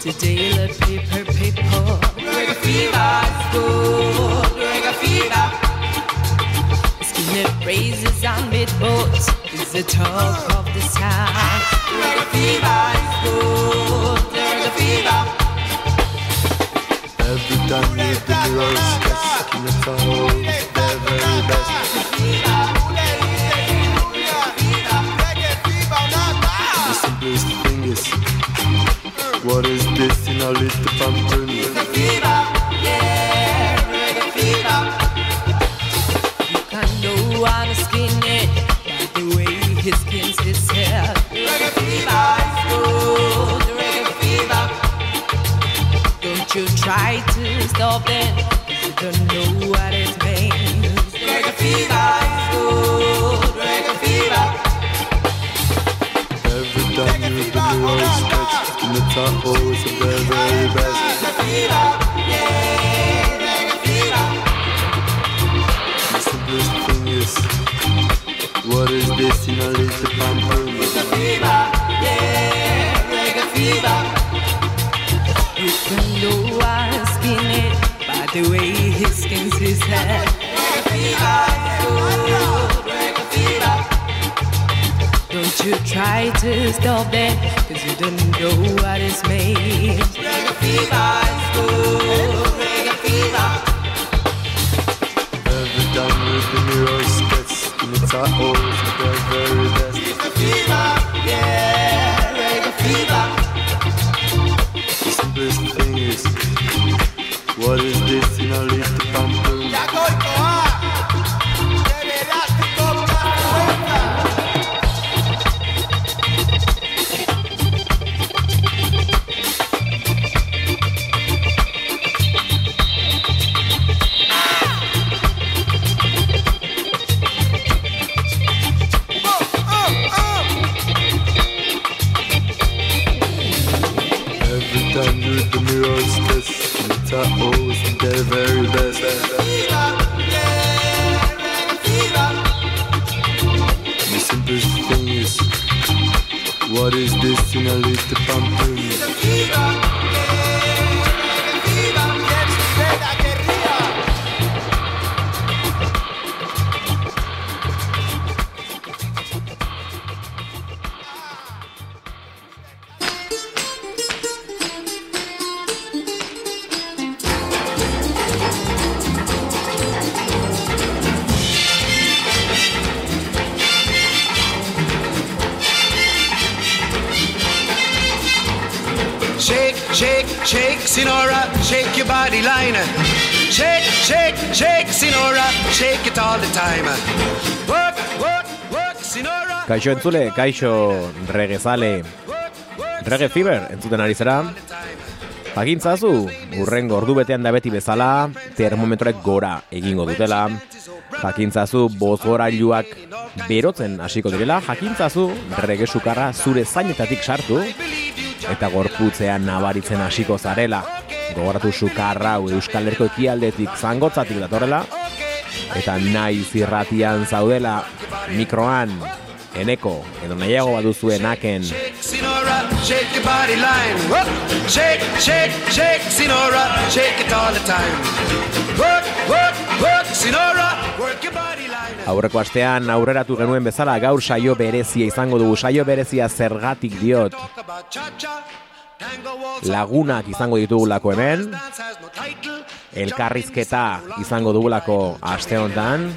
Today let paper, paper. Reggae fever good. Reggae fever. Skinhead raises on boats is the talk of the town. Try to stop it. Don't know Don't you try to stop cause you don't know what it's made. Reggae fever. Reggae fever. Every time you do your sketch, in the top, always the very, best. Fever, Kaixo entzule, kaixo regezale, rege fever entzuten ari zera. Jakintzazu, urrengo ordu betean da beti bezala, termometroek gora egingo dutela. Jakintzazu, bozgorailuak berotzen hasiko direla. Jakintzazu, rege sukarra zure zainetatik sartu, eta gorputzean nabaritzen hasiko zarela. Gogoratu sukarra Euskal Herriko ekialdetik zangotzatik datorrela, eta nahi zirratian zaudela mikroan eneko edo nahiago baduzue naken. Aurreko astean aurreratu genuen bezala gaur saio berezia izango dugu saio berezia zergatik diot. Lagunak izango ditugulako hemen. Elkarrizketa izango dugulako aste honetan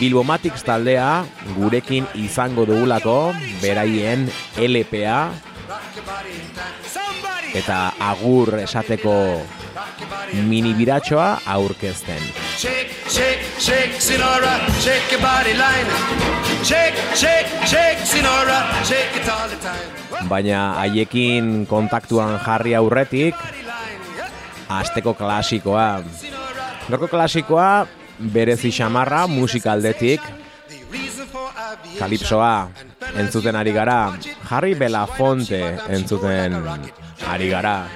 I Bilbomatics taldea gurekin izango dugulako beraien LPA eta agur esateko mini biratxoa aurkezten. shake, shake, shake, Sinora, shake your body line. Shake, shake, shake, Sinora, shake it all the time. Baina haiekin kontaktuan jarri aurretik asteko klasikoa. Gorko klasikoa berezi xamarra musikaldetik kalipsoa entzuten ari gara. Jarri Belafonte entzuten ari gara.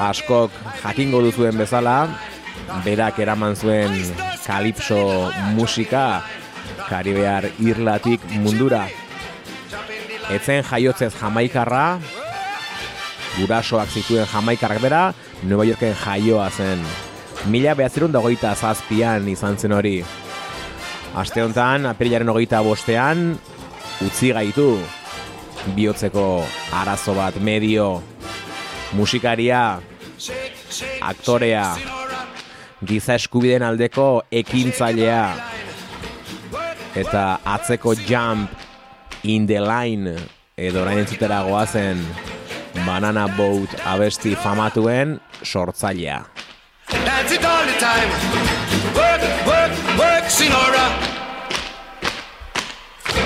Askok jakingo duzuen bezala, berak eraman zuen kalipso musika Karibear irlatik mundura. etzen jaiotzez jamaikarra, gurasoak zituen jamaikarrak bera, Nueva Yorken jaioa zen. Mila behatzerun da hogeita zazpian izan zen hori. Aste honetan, apirilaren hogeita bostean, utzi gaitu bihotzeko arazo bat medio, musikaria, aktorea, giza eskubideen aldeko ekintzailea, eta atzeko jump in the line, edo orain entzutera goazen, Banana Boat abesti famatuen sortzailea. That's it all the time. Work, work, work, Sinora.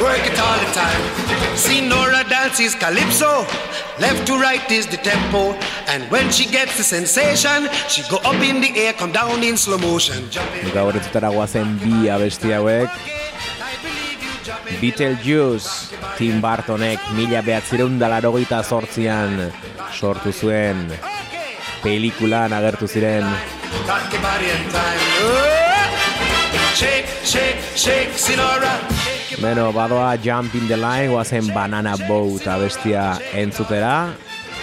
Work it all the time. Sinora dances calypso. Left to right is the tempo. And when she gets the sensation, she go up in the air, come down in slow motion. Gaur entzutera goazen bi abesti hauek. Beetlejuice, Tim Burtonek mila behatzireun dalarogeita sortzian sortu zuen pelikulan agertu ziren Beno, badoa Jump in the Line, guazen Banana Boat abestia entzutera,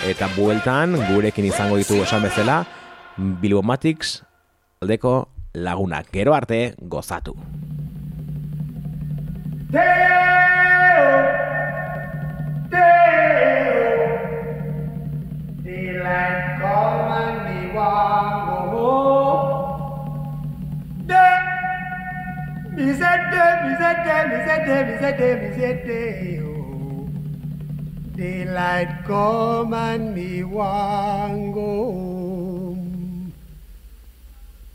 eta bueltan, gurekin izango ditugu esan bezala, Bilbomatics aldeko lagunak. Gero arte, gozatu. Daylight Oh. Daylight come and me want go home.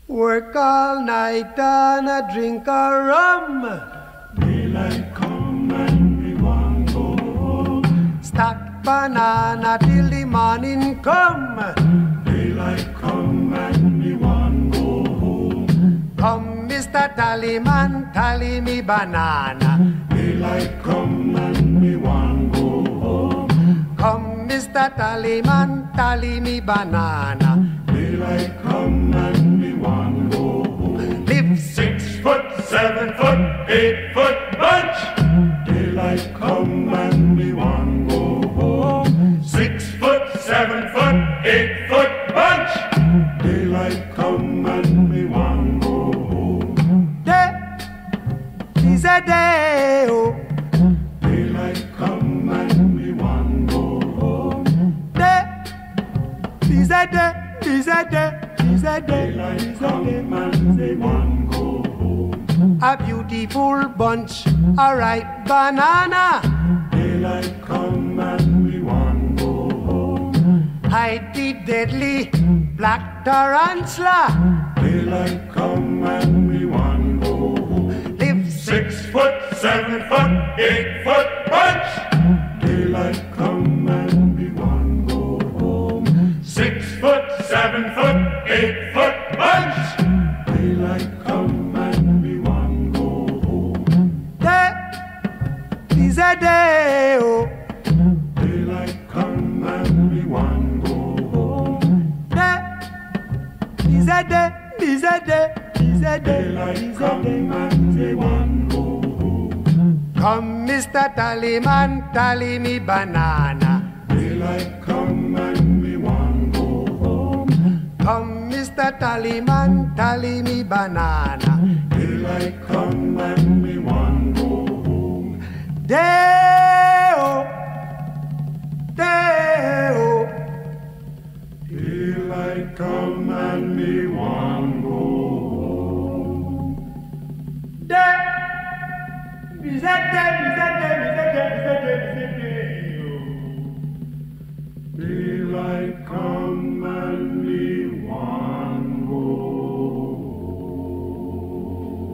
Work all night and a drink a rum. Daylight come and me want go home. Stack banana till the morning come. Daylight come and me want go home. Come, Mr. Tallyman, tally me banana. Daylight come and me want go home. Come, Mr. Tallyman, tally me banana. Daylight come and me want go home. Live six foot, seven foot, eight foot bunch. Daylight come and Is. Daylight come and me want go home. A beautiful bunch, a ripe banana. Daylight come and we want go home. Hide the deadly black tarantula. Daylight come and we want go home. Live six foot, seven foot, eight foot bunch. Daylight come and we want go home. Six foot, seven foot, eight Come, Mr. Tallyman, tally me banana. Daylight come and we want go home. Come, Mr. Tallyman, tally me banana. Daylight come and we want go home. Day-o, day-o. Daylight come bizete, bizete, bizete, bizete, bizete. Daylight come and me want go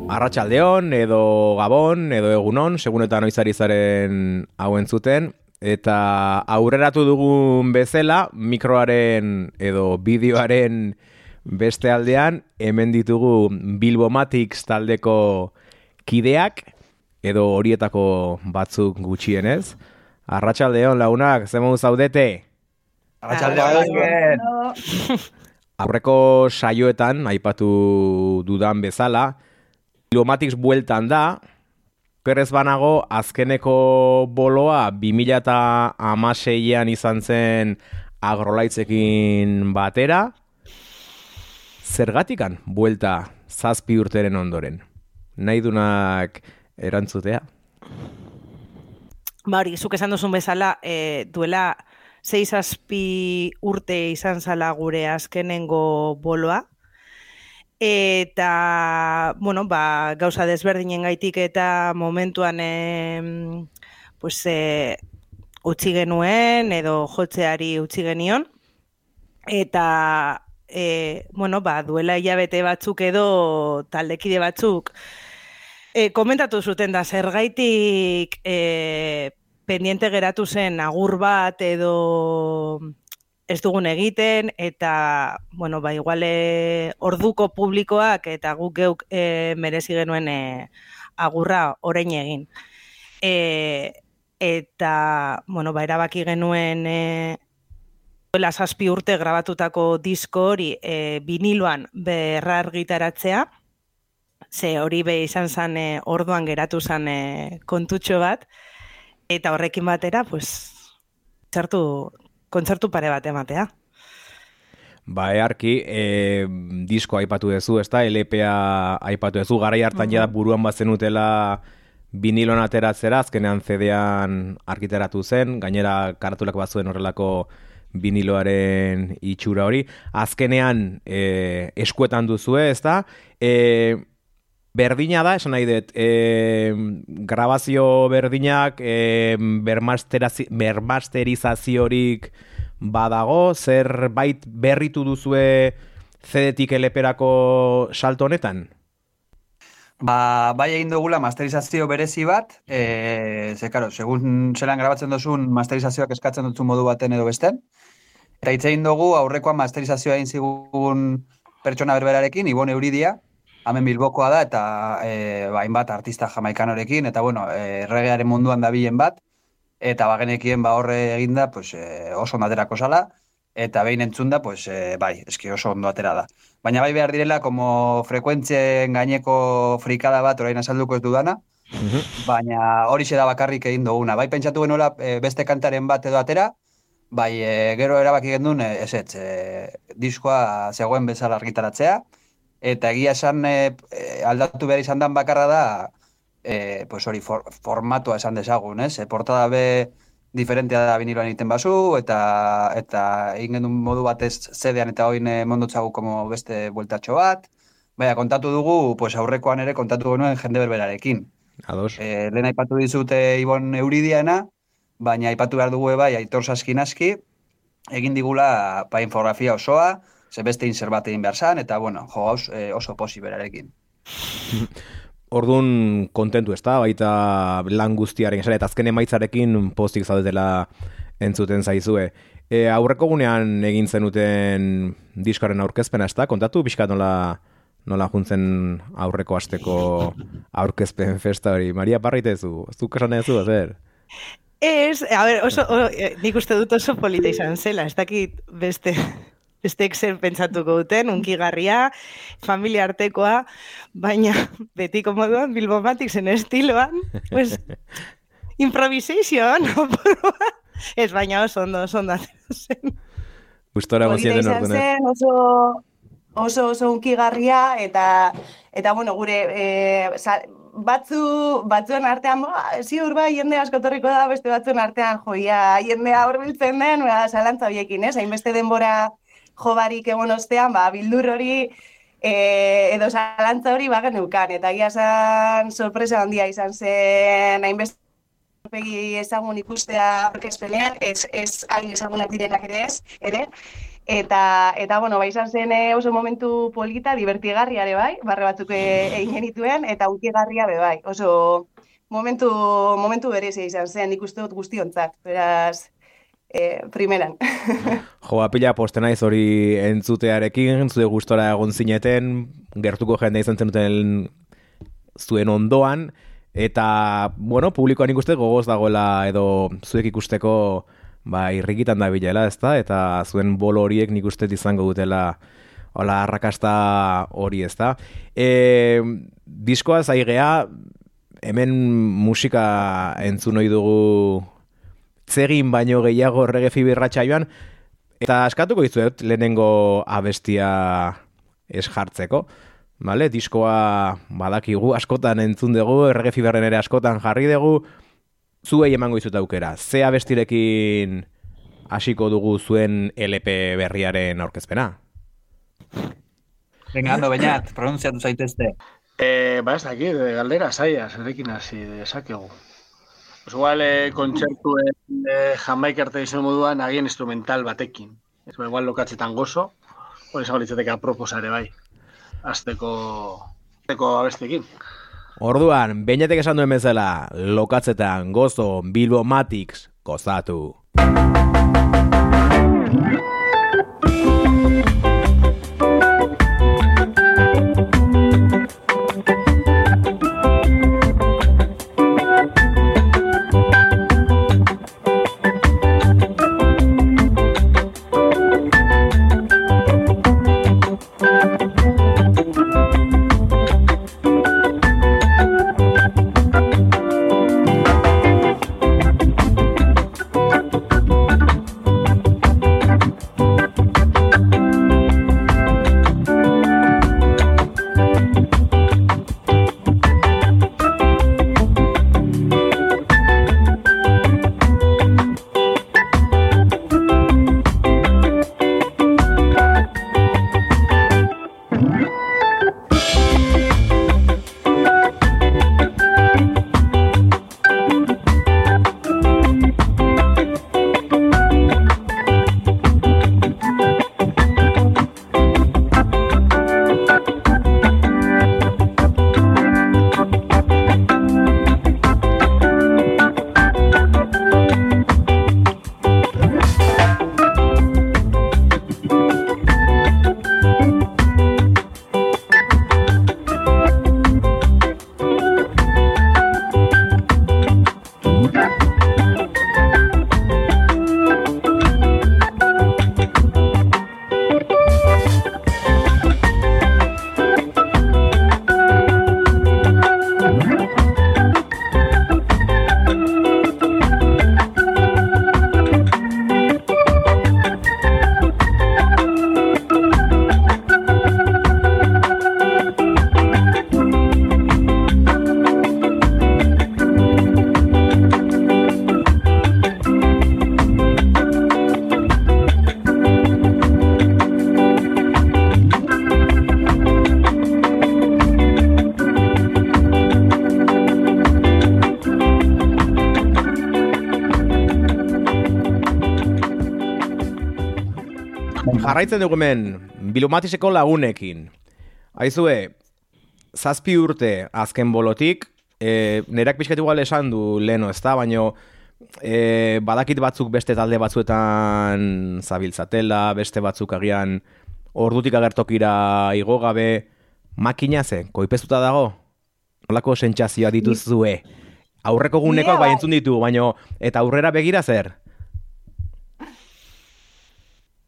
Arratsaldeon edo Gabon edo Egunon, segun eta noizari zaren hau entzuten, eta aurreratu dugun bezala, mikroaren edo bideoaren beste aldean, hemen ditugu Bilbomatics taldeko kideak, edo horietako batzuk gutxienez. Arratsaldeon lagunak, zemo zaudete? Aurreko saioetan, aipatu dudan bezala, Bilbomatics bueltan da, Okerrez banago, azkeneko boloa 2006an izan zen agrolaitzekin batera, zergatikan buelta zazpi urteren ondoren. Nahi dunak erantzutea? Ba hori, zuk esan duzun bezala, e, duela zeiz zazpi urte izan zala gure azkenengo boloa, eta, bueno, ba, gauza desberdinen gaitik eta momentuan e, pues, e, utzi genuen edo jotzeari utzi genion, eta e, bueno, ba, duela hilabete batzuk edo taldekide batzuk e, komentatu zuten da zergaitik e, pendiente geratu zen agur bat edo ez dugun egiten eta bueno, ba, iguale orduko publikoak eta guk geuk e, merezi genuen e, agurra orain egin. E, eta bueno, ba, erabaki genuen e, duela zazpi urte grabatutako disko hori e, biniloan berra argitaratzea, ze hori be izan zen e, orduan geratu zen e, kontutxo bat, eta horrekin batera, pues, txartu, kontzertu pare bat ematea. Ba, earki, e, disko aipatu duzu, ez da, LPA aipatu duzu, garai hartan mm buruan bazen utela binilon ateratzera, azkenean zedean argiteratu zen, gainera karatulak bat zuen horrelako biniloaren itxura hori. Azkenean e, eskuetan duzue, ez da? E, berdina da, esan nahi dut, e, grabazio berdinak, e, bermasterizaziorik badago, zer bait berritu duzue zedetik eleperako salto honetan? Ba, bai egin dugula masterizazio berezi bat, e, ze, karo, segun zelan grabatzen duzun masterizazioak eskatzen dutzu modu baten edo besten, eta hitz egin dugu aurrekoan masterizazioa egin zigun pertsona berberarekin, Ibon Euridia, hemen bilbokoa da, eta e, ba, bat artista jamaikanorekin, eta bueno, e, regearen munduan da bilen bat, eta bagenekien ba horre eginda, pues, e, oso ondaterako sala, eta behin entzun da, pues, e, bai, eski oso ondo atera da. Baina bai behar direla, como frekuentzien gaineko frikada bat, orain azalduko ez dudana, baina hori da bakarrik egin duguna. Bai pentsatu genuela e, beste kantaren bat edo atera, bai e, gero erabaki gendun, ez ez, e, diskoa zegoen bezala argitaratzea, eta egia esan e, aldatu behar izan dan bakarra da, e, pues hori for, formatua esan dezagun, ez? E, portada be, diferentea da biniloan egiten bazu, eta eta egin genuen modu batez zedean eta hoin mondotzagu como beste bueltatxo bat. Baina, kontatu dugu, pues aurrekoan ere kontatu genuen jende berberarekin. Ados. E, lehen aipatu dizute Ibon Euridiana, baina aipatu behar dugu bai Aitor Saskin aski, egin digula pa infografia osoa, ze beste inser bat egin behar zan, eta bueno, jo gauz e, oso posi berarekin. Orduan kontentu ez da, baita lan guztiaren esan, eta azken emaitzarekin postik zaudetela entzuten zaizue. E, aurreko gunean egin zenuten diskaren aurkezpena ez da, kontatu pixka nola, nola juntzen aurreko asteko aurkezpen festa hori. Maria Parritezu, zuk esan ez du, zer? Ez, a ber, oso, o, eh, nik uste dut oso polita izan zela, ez dakit beste bestek zer pentsatuko duten, unkigarria, familia artekoa, baina betiko moduan, Bilbomatik zen estiloan, pues, improvisation, ez baina oso ondo, oso ondo zen. Gustora gozien den zen, oso, oso, oso unkigarria, eta, eta bueno, gure, e, batzu, batzuen artean, ba, ziur bai, jende askotorriko da, beste batzuen artean, joia, jende aurbiltzen den, ba, zalantza biekin, ez? Hainbeste denbora, jo barik egon ostean, ba, bildur hori e, edo zalantza hori bagen neukan. Eta gia zan sorpresa handia izan zen, hainbeste pegi ezagun ikustea orkespelean, ez, ez hain ezagunak direnak ere ez, ere. Eta, eta bueno, bai izan zen eh, oso momentu polita, divertigarria ere bai, barre batzuk eh, egin genituen, eta utigarria be bai, oso momentu, momentu berezia izan zen, ikuste dut guztiontzat, beraz, e, primeran. jo, apila posten naiz hori entzutearekin, zure gustora egon zineten, gertuko jende izan zenuten zuen ondoan, eta, bueno, publikoan ikuste gogoz dagoela edo zuek ikusteko ba, irrikitan da bilela, ezta? Eta zuen bolo horiek nik uste izango dutela hola arrakasta hori, ezta? E, diskoa zaigea, hemen musika entzun dugu zegin baino gehiago rege fibirratxa joan, eta askatuko izuet lehenengo abestia ez jartzeko. Vale, diskoa badakigu askotan entzun dugu, errege fiberren ere askotan jarri dugu, zuei emango izut aukera. Ze abestirekin hasiko dugu zuen LP berriaren aurkezpena? Venga, ando, bainat, pronunziatu zaitezte. Eh, ba ez dakit, galdera zaia, zerekin hasi dezakegu. Pues igual eh, kontzertuen eh, jamaik arte izan moduan agien instrumental batekin. Ez ba, igual lokatzetan gozo, hori izango litzateke aproposare bai. Azteko, azteko abestekin. Orduan, beinatek esan duen bezala, lokatzetan gozo Bilbo Matix gozatu. Jarraitzen dugu hemen, bilomatiseko lagunekin. Aizue, zazpi urte azken bolotik, e, nerak pixket igual esan du leno, ez da, baino e, badakit batzuk beste talde batzuetan zabiltzatela, beste batzuk agian ordutik agertokira igo gabe, makina ze, koipezuta dago? Nolako sentsazioa dituzue? Aurreko gunekoak bai entzun ditu, baino eta aurrera begira zer?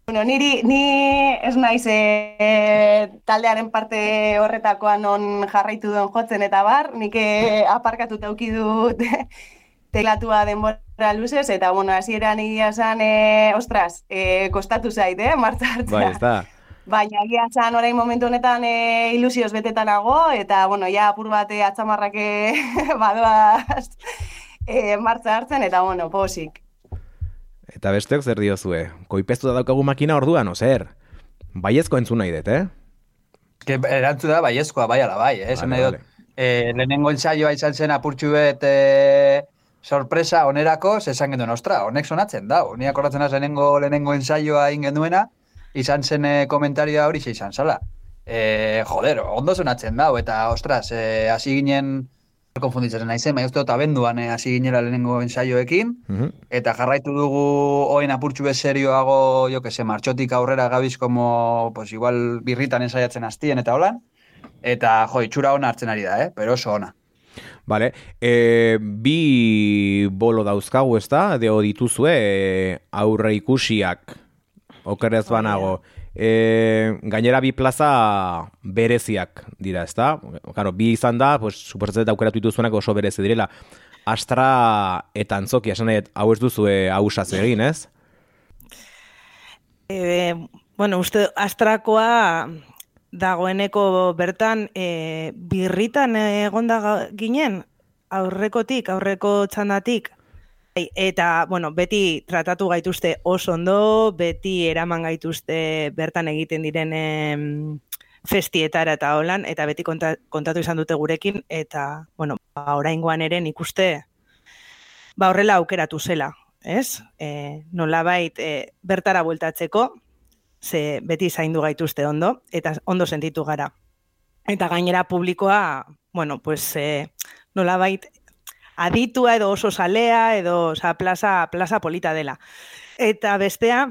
Bueno, niri, ni ez naiz e, taldearen parte horretakoan non jarraitu duen jotzen eta bar, nik e, aparkatuta auki dut teklatua denbora luzez, eta bueno, hasieran egia zan, e, ostras, e, kostatu zait, eh, martza hartzea. Bai, ez da. Baina egia zan orain momentu honetan e, ilusioz betetanago, eta bueno, ja apur bat e, atzamarrak e, badoaz e, martza hartzen, eta bueno, posik. Eta besteok zer diozue? Koipeztu da daukagu makina orduan, o zer? Baiezko entzun nahi dut, eh? Que erantzu da baiezkoa, bai ala bai, eh? Nahi dut, eh, lehenengo ensaioa izan zen apurtxu bet eh, sorpresa onerako, zesan genduen, ostra, honek sonatzen da. Ni akordatzen az lehenengo, lehenengo ensaioa ingen duena, izan zen eh, komentarioa hori izan zala. Eh, joder, ondo sonatzen da, eta ostras, eh, hasi ginen konfunditzen naizen, baina uste dut abenduan eh, hasi ginela lehenengo ensaioekin, Mhm. eta jarraitu dugu oen apurtxu bez serioago, jo que se, martxotik aurrera gabiz como, pues igual birritan ensaiatzen hastien eta holan, eta jo, itxura ona hartzen ari da, eh? pero oso ona. Vale, e, bi bolo dauzkagu, ez da? Deo dituzue aurre ikusiak, okerez banago. E, gainera bi plaza bereziak dira, ezta? Claro, bi izan da, pues suposatzen dut aukeratu dituzuenak oso berezi direla. Astra eta Antzokia, esan nahi, hau ez duzu hausaz egin, ez? E, bueno, uste Astrakoa dagoeneko bertan e, birritan egonda ginen aurrekotik, aurreko txandatik Bai, Eta, bueno, beti tratatu gaituzte oso ondo, beti eraman gaituzte bertan egiten diren festietara eta holan, eta beti konta, kontatu izan dute gurekin, eta, bueno, ba, oraingoan ere nik uste, ba, horrela aukeratu zela, ez? E, nolabait e, bertara bueltatzeko, ze beti zaindu gaituzte ondo, eta ondo sentitu gara. Eta gainera publikoa, bueno, pues, e, nolabait aditua edo oso salea edo oza, plaza, plaza polita dela. Eta bestea,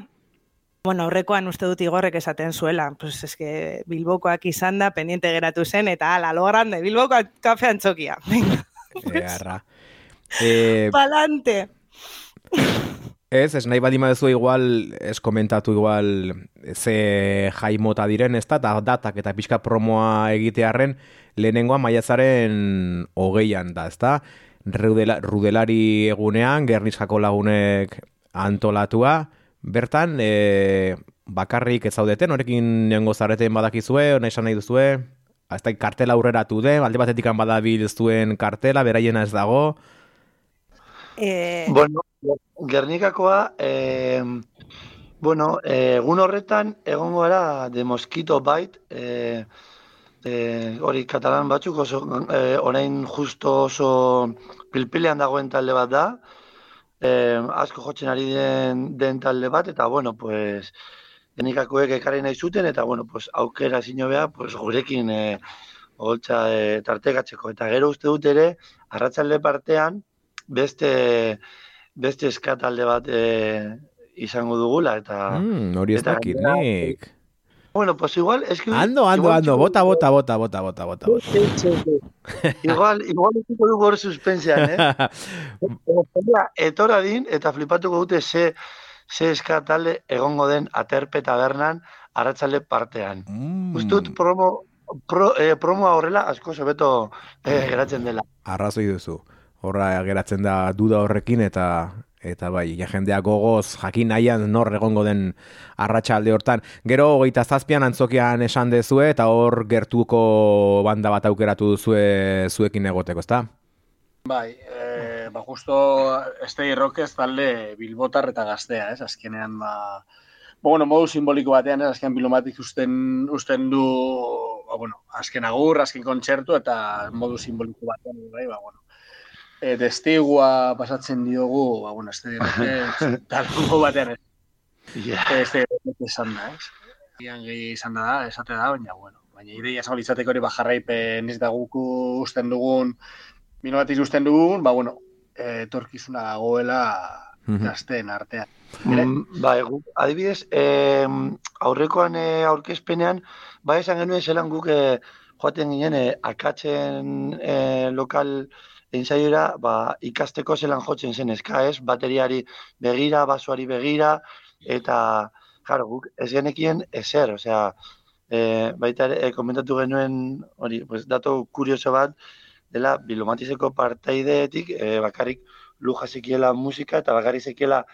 bueno, aurrekoan uste dut igorrek esaten zuela, pues eske Bilbokoak izan da, pendiente geratu zen, eta ala, lo grande, Bilbokoak kafe antzokia. Venga, Earra. E, palante! Ez, ez nahi badima duzu igual, ez komentatu igual ze jaimota diren, ez da, datak eta pixka promoa egitearren, lehenengoa maiatzaren hogeian da, ez da? Rudela, rudelari egunean, gerniskako lagunek antolatua, bertan, e, bakarrik ez zaudeten, horrekin nengo zareten badakizue, nahi esan nahi duzue, ez da, kartela aurreratu den, alde batetik badabil zuen kartela, beraiena ez dago, Eh, Bueno, Gernikakoa, eh, bueno, egun horretan egongo gara de Mosquito Bite, eh, eh, hori katalan batzuk oso, eh, orain justo oso pilpilean dagoen talde bat da, eh, asko jotzen ari den, den talde bat, eta bueno, pues, Gernikakoek ekarri nahi zuten, eta bueno, pues, aukera zino beha, pues, gurekin eh, holtza eh, tartekatzeko, eta gero uste dut ere, arratsalde partean, beste beste eska talde bat e, izango dugula eta mm, hori ez dakit nik. Bueno, pues igual es que Ando, ando, ando, bota, bota, bota, bota, bota, bota, bota. igual igual utziko dugu hor suspensean, eh? Eta etora din eta flipatuko dute ze ze eska talde egongo den aterpe tabernan arratsalde partean. Mm, Uste dut promo pro, eh, promoa horrela asko sobeto eh, geratzen dela. arrazoi duzu. Horra geratzen da duda horrekin eta eta bai, ja jendeak gogoz jakin nahian nor egongo den arratsalde hortan. Gero hogeita zazpian antzokian esan dezue eta hor gertuko banda bat aukeratu duzue zuekin egoteko, ezta? Bai, e, ba, justo Stay Rockez talde bilbotar eta gaztea, ez? Azkenean, ba, ba, bueno, modu simboliko batean, ez? Azkenean bilomatik usten, usten du, ba, bueno, azken agur, azken kontzertu, eta modu simboliko batean, bai, ba, bueno. E, testigua pasatzen diogu, ba, bueno, Stay Rockez talgo batean, ez? Yeah. E, Rockez esan da, ez? Ian gehi izan da, esate da, baina, bueno, baina ideia zabal izateko hori, ba, jarraipen ez da guku usten dugun, Mino bat ikusten dugun, ba, bueno, eh, etorkizuna dagoela Mhm. gazteen artean. Mm, Ba, egu, adibidez, eh, aurrekoan eh, aurkezpenean, ba esan genuen zelan guk eh, joaten ginen eh, akatzen eh, lokal ensaiora, ba, ikasteko zelan jotzen zen eska ez, bateriari begira, basoari begira, eta, jaro, guk ez genekien ezer, osea, eh, baita ere, eh, komentatu genuen, hori, pues, dato kurioso bat, dela, bilomatizeko partaideetik, eh, bakarrik luja zekiela musika, eta bakarrik zekiela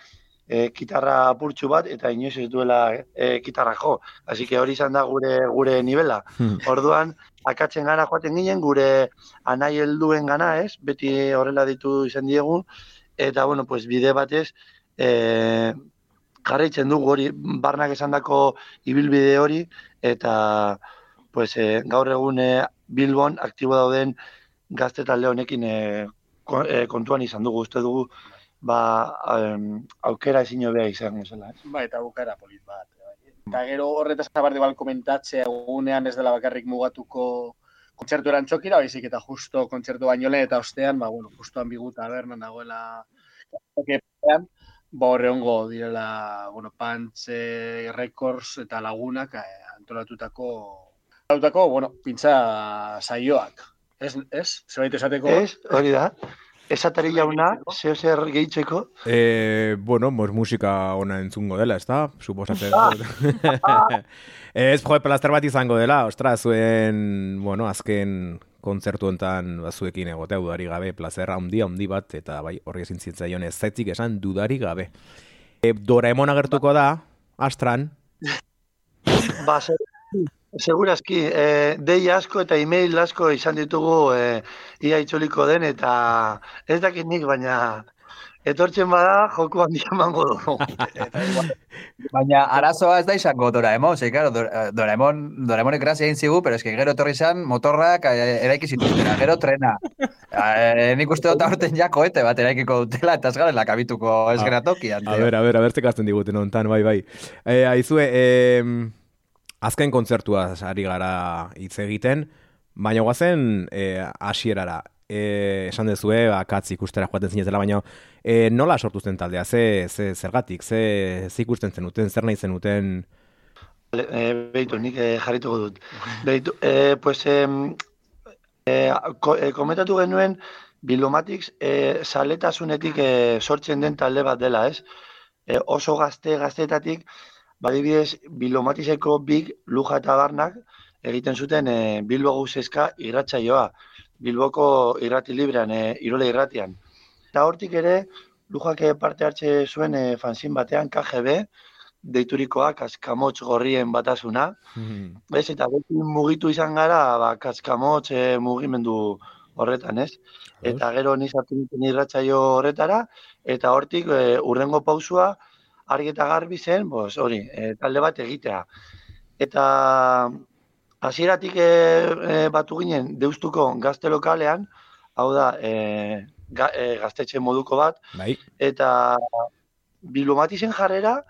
e, kitarra apurtxu bat eta inoiz ez duela e, kitarra jo. Así que hori izan da gure gure nivela. Hmm. Orduan akatzen gana joaten ginen gure anai helduen gana, ez? Beti horrela ditu izan diegu eta bueno, pues bide batez e, jarraitzen dugu hori barnak esandako ibilbide hori eta pues e, gaur egun e, Bilbon aktibo dauden gazte talde honekin e, ko- kontuan izan dugu, uste dugu ba, em, aukera ezin hobea izango zela. Ba, eta bukara polit bat. Eta gero horretaz aparte bal komentatzea egunean ez dela bakarrik mugatuko kontzertu erantxokira, baizik eta justo kontzertu baino lehen eta ostean, ba, bueno, justo ambigu tabernan dagoela kepean, ba, horre hongo direla, bueno, Pantxe, Records eta Lagunak eh, antolatutako antolatutako, bueno, pintza saioak. Ez, ez? Zerbait esateko? Ez, hori da. Esatari jauna, zeo zer gehitzeko, E, bueno, mos musika ona entzungo dela, ez da? Suposatzen. ez, jo, plaster bat izango dela, ostra, zuen, bueno, azken kontzertu hontan bazuekin egotea dudari gabe, placer handi handi bat, eta bai, horri ezin zitzaion ez zaitik esan dudari gabe. E, Doraemon agertuko da, astran, ba, se- segurazki, eh, dei asko eta email asko izan ditugu eh, ia itzuliko den, eta ez dakit nik, baina etortzen bada, joku handia emango du. Baina arazoa ez da izango Doraemon, ze, claro, Dora- Doraemon, Doraemonek grazia egin zigu, pero eske gero etorri izan motorrak eh, eraiki zituztena, gero trena. Eh, nik uste dut aurten ja koete bat eraikiko dutela, eta ez garela kabituko ez Ah, gara tokian. A ber, a ber, a ber, diguten hontan, bai, bai. E, aizue, e, azken kontzertua ari gara hitz egiten, baina guazen e, hasierara. E, esan dezue, akatz ikustera joaten zinetela, baina e, nola sortu zen taldea, ze, ze zergatik, ze, ze ikusten zenuten, zer nahi zenuten... Eh, Beitu, nik eh, jarrituko dut. Beitu, eh, pues, em, eh, ko, eh, komentatu genuen Bilomatics eh, saletasunetik eh, sortzen den talde bat dela, ez? Eh, oso gazte gaztetatik, badibidez, Bilomatiseko big luja eta barnak egiten zuten eh, Bilbo guzeska irratsaioa. Bilboko irrati librean, eh, irole irratian. Eta hortik ere, lujak eh, parte hartze zuen eh, fanzin batean KGB, deiturikoa kaskamotx gorrien batasuna. Ez, eta beti mugitu izan gara, ba, kaskamotx eh, mugimendu horretan, ez? Eta gero ni sartu nintzen irratsaio horretara, eta hortik eh, urrengo pausua argi eta garbi zen, bos, hori, eh, talde bat egitea. Eta hasieratik eh, eh, batu ginen deustuko gazte lokalean, hau da, eh, ga, eh, gaztetxe moduko bat, Bai, eta Bilomatizen jarrera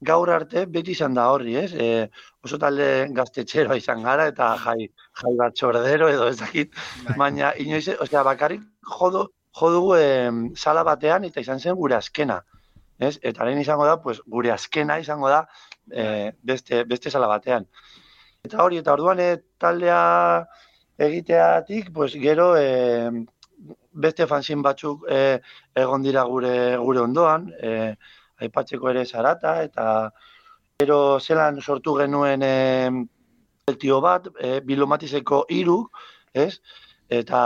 gaur arte beti izan da horri, ez? E, oso talde gaztetxeroa izan gara eta jai, jai bat txordero edo ez dakit, baina inoiz, osea, bakarrik jodu, jodugu em, sala batean eta izan zen gure azkena. Ez? Eta lehen izango da, pues, gure azkena izango da e, beste, beste sala batean. Eta hori, eta orduan e, taldea egiteatik, pues, gero e, beste fanzin batzuk e, egon dira gure gure ondoan, e, aipatzeko ere zarata, eta gero zelan sortu genuen e, eltio bat, e, bilomatizeko hiru, ez? Eta,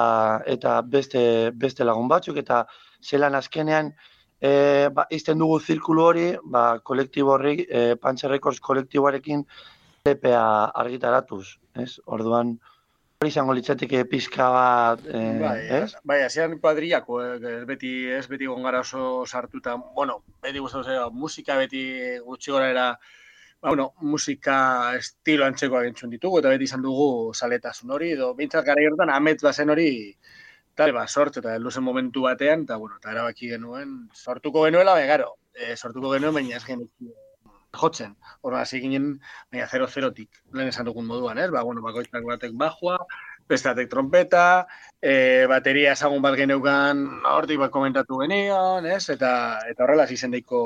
eta beste, beste lagun batzuk, eta zelan azkenean e, ba, izten dugu zirkulu hori, ba, kolektibo horri, e, Pantxe Records kolektiboarekin LPA argitaratuz, ez? Orduan, hori izango litzateke pizka bat, e, Bai, ez? bai, hasian kuadrillako, eh, beti, ez beti gongara oso sartuta, bueno, beti gustatu zera, musika beti gutxi gora era, ba, bueno, musika estilo antzekoak entzun ditugu, eta beti izan dugu saletasun hori, edo bintzat gara hortan amets bazen hori, tal, ba, sortu, eta luzen momentu batean, eta, bueno, eta erabaki genuen, sortuko genuela, baina, garo, e, sortuko genuen, baina ez jotzen. Horra, hasi ginen, baina 0-0tik, lehen esan dugun moduan, ez? Ba, bueno, bakoitzak batek bajua, bestatek trompeta, e, bateria ezagun bat geneukan, hortik bat komentatu genion, ez? Eta, eta horrela hasi zen daiko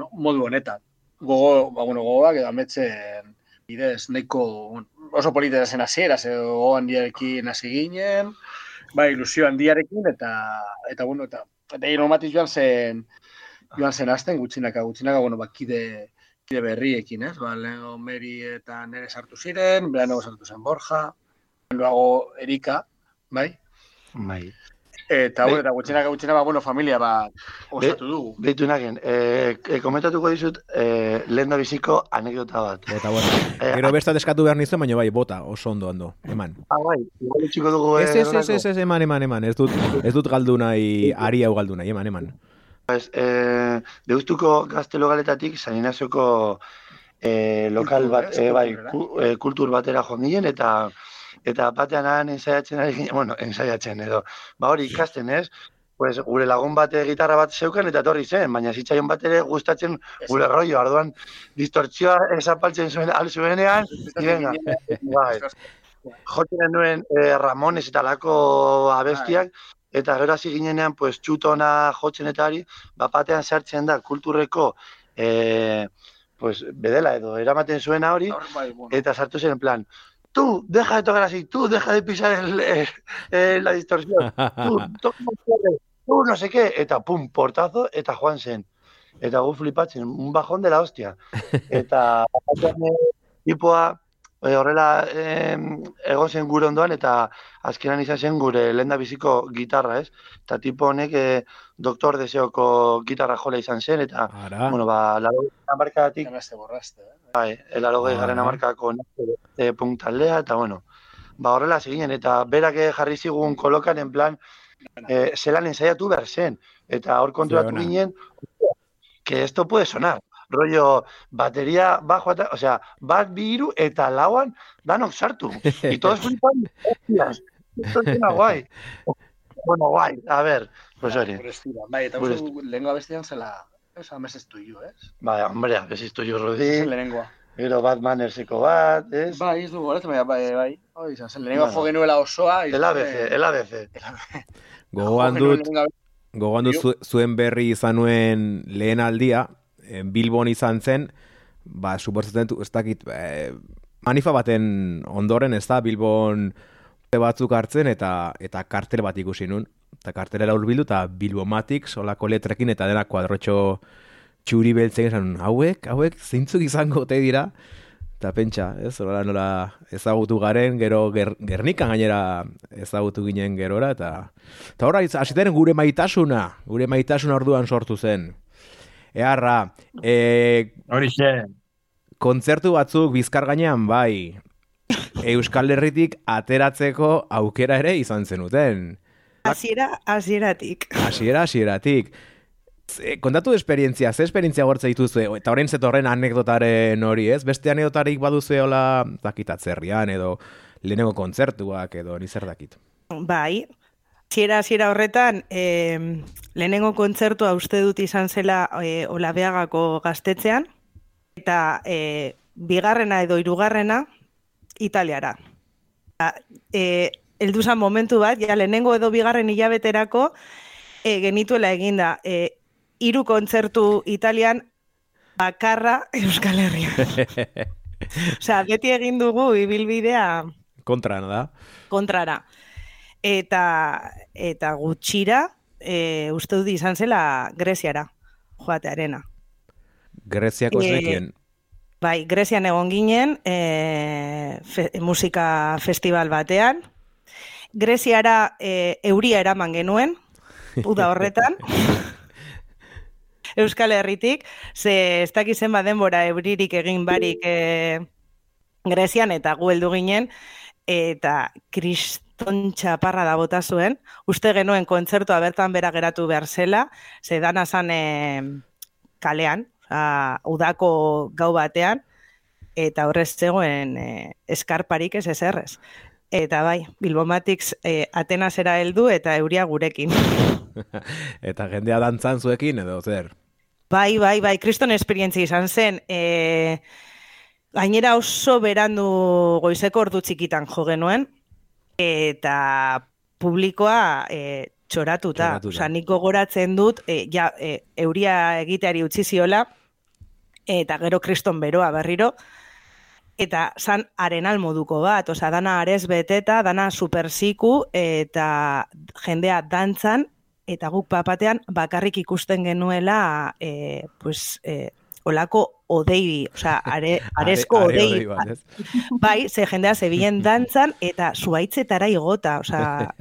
no, modu honetan. Gogo, ba, bueno, gogoak edo ametzen bidez, nahiko oso polita zen hasiera, ze gogo handiarekin hasi ginen, ba, ilusio handiarekin, eta, eta bueno, eta, eta iromatiz joan zen, joan zen azten, gutxinaka, gutxinaka, bueno, ba, kide, berriekin, ez? Ba, lehenko Meri eta nere sartu ziren, lehenko sartu zen Borja, luego Erika, bai? Bai. Eta, bueno, eta gutxinaka, gutxinaka, ba, bueno, familia bat osatu dugu. Beitu nagen, e, e, komentatuko dizut e, lehen da biziko anekdota bat. Bota, bota. Eh, Gero besta eskatu behar nizuen, baina bai, bota, oso ondo ondo, eman. Ah, bai, igual utxiko dugu Ez, ez, ez, erorako. ez, ez, eman, eman, eman, ez dut, ez dut galdu nahi, ari hau galdu nahi, eman, eman. Pues, eh, deustuko gaztelogaletatik San Inazioko eh, lokal Kultur, bat, ez? eh, bai, eh, kultur batera joan ginen, eta eta batean han ensaiatzen ari ginen, bueno, ensaiatzen edo, ba hori ikasten, ez? Pues, gure lagun bat eh, gitarra bat zeukan eta etorri zen, baina zitzaion bat ere gustatzen gure rollo, arduan distortzioa esapaltzen zuen al zuenean, y venga, bai. jotzen nuen eh, Ramones eta lako abestiak, eta gero hasi ginenean, pues, txutona jotzen eta hori, bapatean sartzen da kulturreko eh, pues, bedela edo eramaten zuena hori, Hor, bai, eta sartu zen en plan, tú, deja de tocar así, tú, deja de pisar el, eh, eh, la distorsión, tú, uh, no seke, eta pum, portazo, eta joan zen. Eta gu flipatzen, un bajón de la hostia. Eta tipoa, eh, horrela eh, egon zen gure ondoan, eta azkenan izan zen gure lenda biziko gitarra, ez? Eta tipo honek eh, doktor deseoko gitarra jola izan zen, eta, Ara. bueno, ba, laro markadatik, Ganaste borraste, eh? bai, elaro Ah. garen amarkako e, punktaldea, eta bueno, ba, horrela ziginen, eta berak eh, jarri zigun kolokan, en plan, eh, zelan ensaiatu behar zen, eta hor konturatu ginen, que esto puede sonar, rollo, batería bajo, eta, o sea, bat bi hiru eta lauan danok sartu, y todos flipan, hostias, esto es. Bueno, guay, a ver, pues hori. Bai, eta du lehengo abestian zela, ez amez ez duio, ez? Bai, hombre, a ver si estoy yo, Zen Rodi, lehenengoa. gero Batmanerseko bat, ez? Bai, ez du goratzen, baina bai, bai. Hoi, izan zen, lehenengoa Bueno. jo genuela osoa. El ABC, el ABC. Gogoan dut, gogoan dut zu- zuen berri izan nuen lehen aldia, Bilbon izan zen, ba, suposatzen dut, ez dakit, eh, manifa baten ondoren, ez da, Bilbon batzuk hartzen, eta eta kartel bat ikusi nun. Eta kartelera urbildu, eta Bilbomatik, solako letrekin, eta dena kuadrotxo txuri beltzen esan, hauek, hauek, zeintzuk izango te dira, eta pentsa, ez, hola nola ezagutu garen, gero ger, gernikan gainera ezagutu ginen gerora, eta eta horra iz- hasi zen gure maitasuna, gure maitasuna orduan sortu zen. Eharra, e, Horixe. kontzertu batzuk bizkar gainean bai, Euskal Herritik ateratzeko aukera ere izan zenuten. Hasiera, hasieratik. Hasiera, hasieratik. Kontatu esperientzia, ze esperientzia gortza dituzue, eta orain zetorren anekdotaren hori, ez? Beste anekdotarik baduzue hola, dakit atzerrian, edo lehenengo kontzertuak, edo ni zer dakit. Bai, hasiera hasiera horretan, eh, lehenengo kontzertua uste dut izan zela eh, Olabeagako gaztetzean, eta eh, bigarrena edo hirugarrena Italiara. Heldu zen momentu bat, ja lehenengo edo bigarren hilabeterako eh, genituela eginda eh, hiru kontzertu Italian bakarra Euskal Herrian. Osea, beti egin dugu ibilbidea Kontran, da? kontrara. Eta, eta gutxira, e, uste dut izan zela Greziara, joatearena. Greziako Eh, esnekien. Bai, Grezian egon ginen, e, fe, musika festival batean. Greziara e, euria eraman genuen, uda horretan. Euskal Herritik, ze ez dakiz zenbat denbora euririk egin barik e, Grezian eta gu heldu ginen, eta kriston txaparra da bota zuen. Uste genuen kontzertua bertan bera geratu behar zela, ze dana zan e, kalean, oza, udako gau batean, eta horrez zegoen e, eskarparik ez ezerrez. Eta bai, Bilbomatics e, Atenasera heldu eta euria gurekin. eta jendea dantzan zuekin, edo zer? Bai, bai, bai, kriston esperientzia izan zen. E, gainera oso berandu goizeko ordu txikitan jo genuen, eta publikoa e, txoratuta. Txoratuta. Osa, nik gogoratzen dut, e, ja, e, euria egiteari utzi ziola, eta gero kriston beroa berriro, eta zan arenal moduko bat, osea, dana arez beteta, dana superziku, eta jendea dantzan, eta guk papatean bakarrik ikusten genuela, e, pues, e, olako odei, osea, are, arezko Are- are odei, bat, ez? bai, ze jendea zebilen dantzan, eta zuaitzetara igota, osea,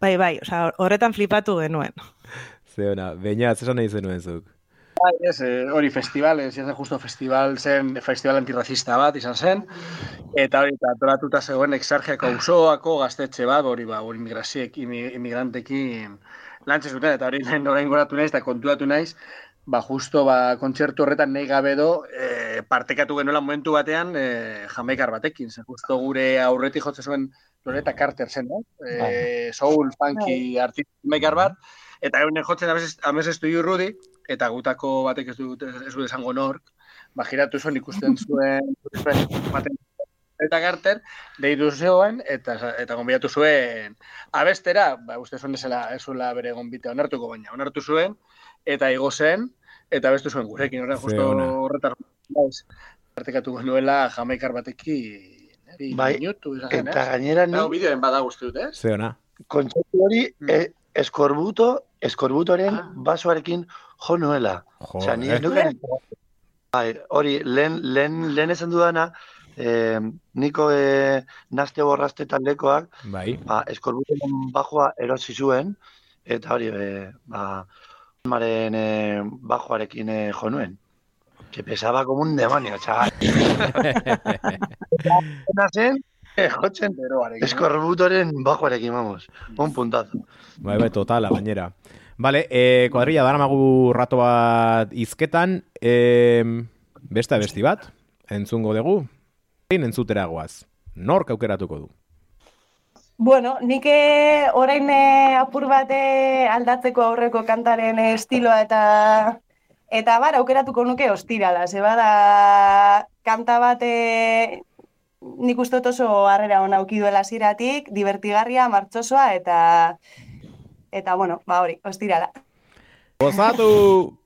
bai, bai, osea, horretan flipatu genuen. Zeona, baina, zesan nahi zenuen zuk. Bai, ez, eh, hori festival, ez justo festival zen, festival antirracista bat izan zen, eta hori, eta antolatuta zegoen exargiako auzoako gaztetxe bat, hori ba, hori migrazioek, imi- imigrantekin lantze zuten, eta hori lehen orain goratu naiz, eta kontuatu naiz, ba, justo, ba, kontzertu horretan nahi gabe do, eh, partekatu genuela momentu batean, eh, jamaikar batekin, ze justo gure aurretik jotze zuen Loreta Carter zen, no? Eh, soul, funky, artista jamaikar bat, eta egun jotzen amez estu Rudi, eta gutako batek ez dut ez dut esango nork, ba, giratu zuen ikusten zuen, zuen baten eta Carter, deitu zegoen, eta, eta gonbidatu zuen abestera, ba, uste zuen esela, esuela bere gonbitea onartuko baina, onartu zuen, eta igo zen, eta abestu zuen gurekin, horren justo horretar, naiz, partekatu genuela jamaikar batekin, neri Bai, minutu, izan Eta gainera Hau ni bideoen bada guzti dut, ez? Zeona. kontzertu hori Mm. e, eskorbuto, eskorbutoren basoarekin jo nuela. Osea, ni Joder. ez nuken Bai, hori, lehen, lehen, lehen esan dudana, eh, niko eh, naste borraste taldekoak, Bai. ba, eskorbutoren bajoa erosi zuen, eta hori, eh, ba, maren eh, bajoarekin eh, jo nuen. Que pesaba como un demonio, chaval. Eta zen, eh, jotzen, eskorbutoren bajoarekin, vamos. Un puntazo. Bai, bai, totala, gainera. Vale, eh, kuadrilla, daramagu rato bat izketan, eh, beste abesti bat, entzungo dugu, entzutera goaz. Nork aukeratuko du? Bueno, nik eh, orain eh, apur bate aldatzeko aurreko kantaren estiloa eta eta bar aukeratuko nuke ostirala, ze bada kanta bat eh, nik uste oso harrera ona auki duela hasieratik, divertigarria, martxosoa eta eta bueno, ba hori, ostirala. Gozatu!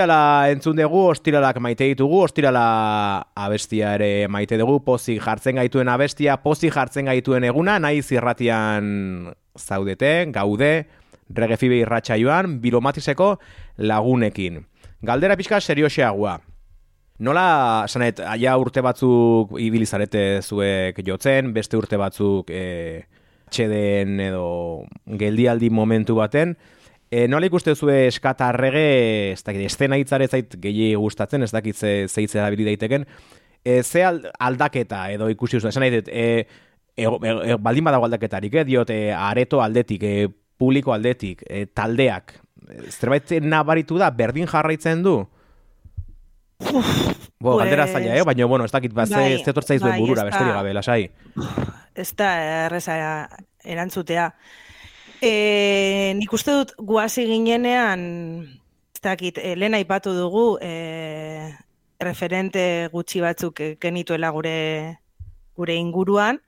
Ostirala entzun dugu, ostiralak maite ditugu, ostirala abestia ere maite dugu, pozik jartzen gaituen abestia, pozik jartzen gaituen eguna, nahi zirratian zaudete, gaude, regefibe irratxa joan, bilomatiseko lagunekin. Galdera pixka serioxeagoa. Nola, sanet, aia urte batzuk ibilizarete zuek jotzen, beste urte batzuk e, txeden edo geldialdi momentu baten, E, nola ikuste zue eskata rege, ez dakit, estena hitzare zait gehi gustatzen, ez dakit ze, zeitze erabili daiteken, e, ze al- aldaketa edo ikusi zuen, esan nahi dut, e, e, e, e, baldin badago aldaketarik, eh, diot, e, areto aldetik, e, publiko aldetik, e, taldeak, zerbait nabaritu da, berdin jarraitzen du? Bo, galdera Pues, zaila, eh? baina, bueno, ez dakit, ba, ze, bai, ze tortzai zuen bai, burura, ez besterik gabe, lasai. ez da erreza erantzutea. E, nik uste dut guazi ginenean, ez dakit, e, lehen aipatu dugu, e, referente gutxi batzuk genituela gure gure inguruan.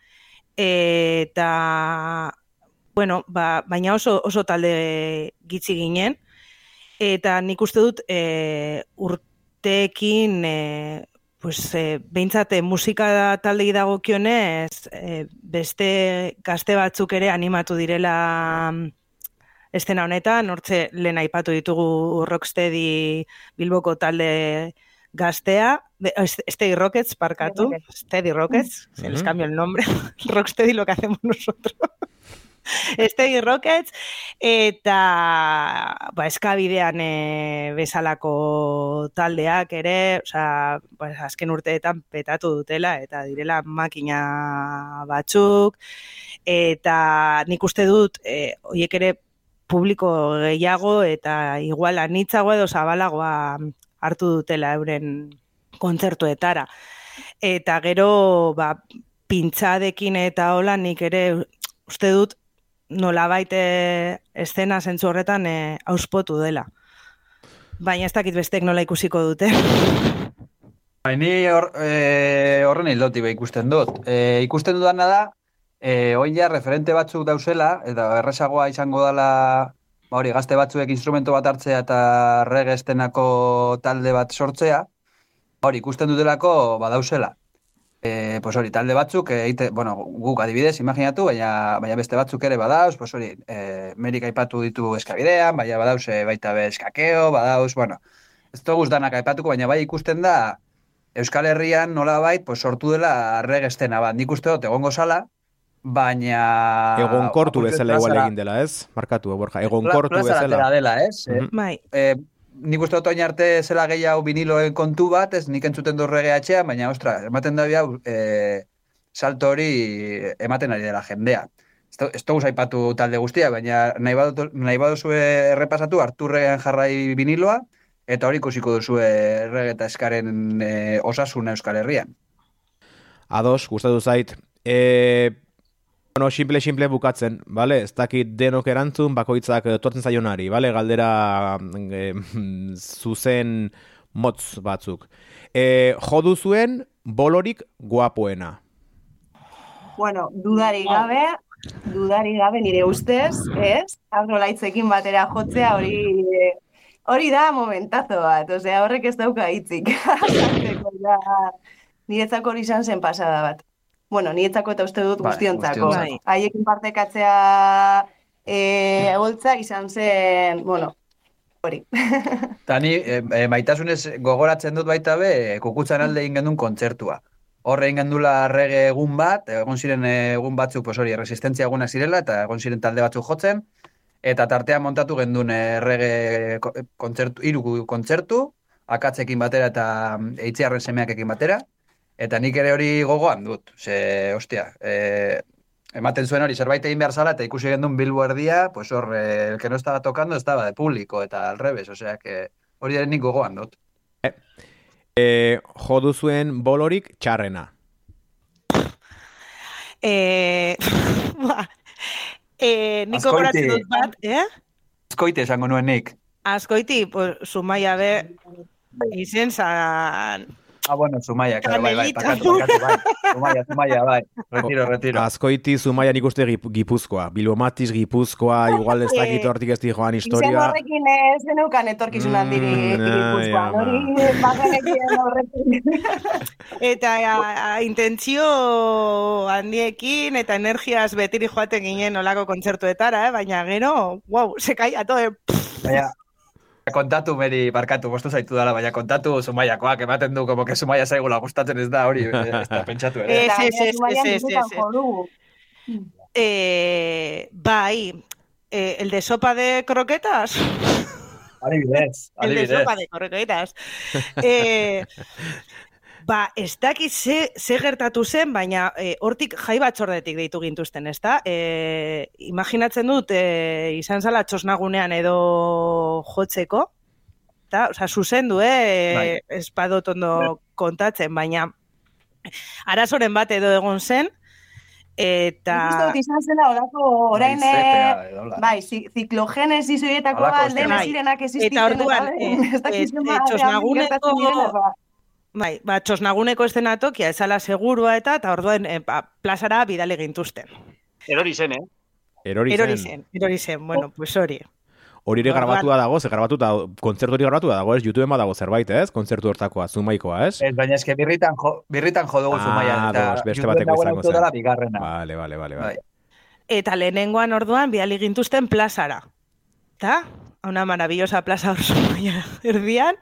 Eta bueno, ba, baina oso oso talde gitzi ginen. Eta nik uste dut e, urteekin e, pues, e, behintzate musika taldei dagokionez e, beste gazte batzuk ere animatu direla mm, estena honetan, hortze lehen aipatu ditugu Rocksteady Bilboko talde gaztea, Steady Rockets, parkatu, Steady Rockets, se les cambio el nombre, Rocksteady lo que hacemos nosotros. Steady Rockets, eta ba, eskabidean e, bezalako taldeak ere, osea, ba, azken urteetan petatu dutela, eta direla makina batzuk, eta nik uste dut, e, oiek ere publiko gehiago eta igual anitzago edo zabalagoa hartu dutela euren kontzertuetara. Eta gero, ba, pintxadekin eta hola nik ere uste dut nolabait eh, eszena zentzu horretan eh, auspotu dela. Baina ez dakit bestek nola ikusiko dute. Bai, ni hor, e, horren hildotik ikusten dut. E, ikusten dudana da, e, oin ja referente batzuk dauzela, eta erresagoa izango dela, ba hori, gazte batzuek instrumento bat hartzea eta reggae estenako talde bat sortzea, ba hori, ikusten dutelako badauzela. E, pues hori, talde batzuk, e, eite, bueno, guk adibidez, imaginatu, baina, baina beste batzuk ere badauz, pues hori, e, Merik aipatu ditu eskabidean, baina badauz e, baita be eskakeo, badauz, bueno, ez dugu danak aipatuko, baina bai ikusten da, Euskal Herrian nolabait pues, sortu dela regestena bat. Nik uste dut egongo sala, baina... Egonkortu Ba, bezala igual egin dela, ez? Markatu, Borja. Egonkortu bezala. dela, ez? Mhm. Bai. Eh, nik uste dut arte zela gehiago viniloen kontu bat, ez nik entzuten du reggae atxean, baina, ostra, ematen da hau eh, salto hori ematen ari dela jendea. Ez du- Ez dugu aipatu talde guztia, baina nahi, badut, nahi baduzue errepasatu, hartu reggaean jarrai viniloa, eta hori ikusiko duzue reggae eta eskaren eh, osasuna Euskal Herrian. Ados, gustatu zait. E, bueno, simple, simple bukatzen, bale? Ez dakit denok erantzun bakoitzak etortzen zaionari, bale? Galdera e, zuzen motz batzuk. E, jodu zuen bolorik guapoena. Bueno, dudarik gabe, dudarik gabe nire ustez, ez? Agrolaitzekin batera jotzea hori hori da momentazo bat, osea, horrek ez dauka hitzik. Niretzako hori izan zen pasada bat. Bueno, niretzako eta uste dut Bai, guztiontzako. guztiontzako. Haiekin partekatzea e, egoltza izan zen, bueno, hori. Eta ni e, e, maitasunez gogoratzen dut baita be, kukutzan alde egin gendun kontzertua. Horre egin gendula rege egun bat, egon ziren egun batzuk, pues hori, resistentzia egunak zirela, eta egon ziren talde batzuk jotzen, eta tartean montatu gendun e, rege ko- kontzertu, hiru kontzertu, akatzekin batera eta mm, eitziarren semeakekin batera, eta nik ere hori gogoan dut. Ze, ostia, e, ematen zuen hori zerbait egin behar zala, eta ikusi gendun Bilbo erdia, pues hor, eh, el que no estaba tocando estaba de público, eta al revés, osea, que hori ere nik gogoan dut. E, jodu zuen bolorik txarrena. E, ba, e, niko Azkoiti. goratzen dut bat, eh? Azkoite esango nuen nik. Azkoiti, pues, Zumaia be, izen zan... Ah, bueno, Zumaia, claro, bai, bai, pakatu, pakatu, bai. Zumaia, Zumaia, bai. Retiro, retiro. Azkoiti zumaia nik uste gip, gipuzkoa. Bilbo Matiz gipuzkoa, igual ez dakit hortik ez di joan Izen historia. horrekin ez geneukan etorkizun handirik Mm, Gipuzkoan, ai, hori bagenekien horrekin. Eta a, a, intentzio handiekin eta energiaz betiri joaten ginen olako kontzertuetara, eh? baina gero, wow, se caía todo. eh? Baina, kontatu meri, barkatu, bostu zaitu dala, baina kontatu Zumaiakoak, ematen du, como que Zumaia zaigula gustatzen ez da, hori, eh, ez da pentsatu ere. Ez, Eta ez, ez, Zumaian ez, ez, bizitan ez, ez. jo dugu. Eh, bai, eh, el de sopa de croquetas. Adibidez, El de adibidez. sopa de croquetas. Eh, ba, ez dakit ze, ze gertatu zen, baina eh, hortik jai batzordetik deitu gintuzten, ezta? Eh, imaginatzen dut, eh, izan zala txosnagunean edo jotzeko, eta, osea, zuzendu, eh, Bai. ez badut ondo kontatzen, baina arazoren bat edo egon zen, eta... Nik izan zela orain Bai, hola. bai, zi- ziklogenesis horietako alden bai. zirenak existitzen. Eta orduan, ez txosnaguneko-. Bai, ba, txosnaguneko estenatokia ezala segurua eta, eta orduan e, ba, plazara bidale gintuzten. Erori zen, eh? Erori Erori zen. zen, erori zen, bueno, pues hori. Hori ere grabatua dago, ze grabatuta, kontzertu hori grabatua dago, ez? YouTubeen badago zerbait, ez? Kontzertu hortakoa, zumaikoa, ez? Ez, baina eske birritan jo, birritan jo dugu zumaian. Ah, eta beste bateko izango zen. dela bigarrena. Vale, vale, vale, vale. Bai. Eta lehenengoan orduan bidali gintuzten plazara. Ta, una maravillosa plaza hor Zumaia erdian.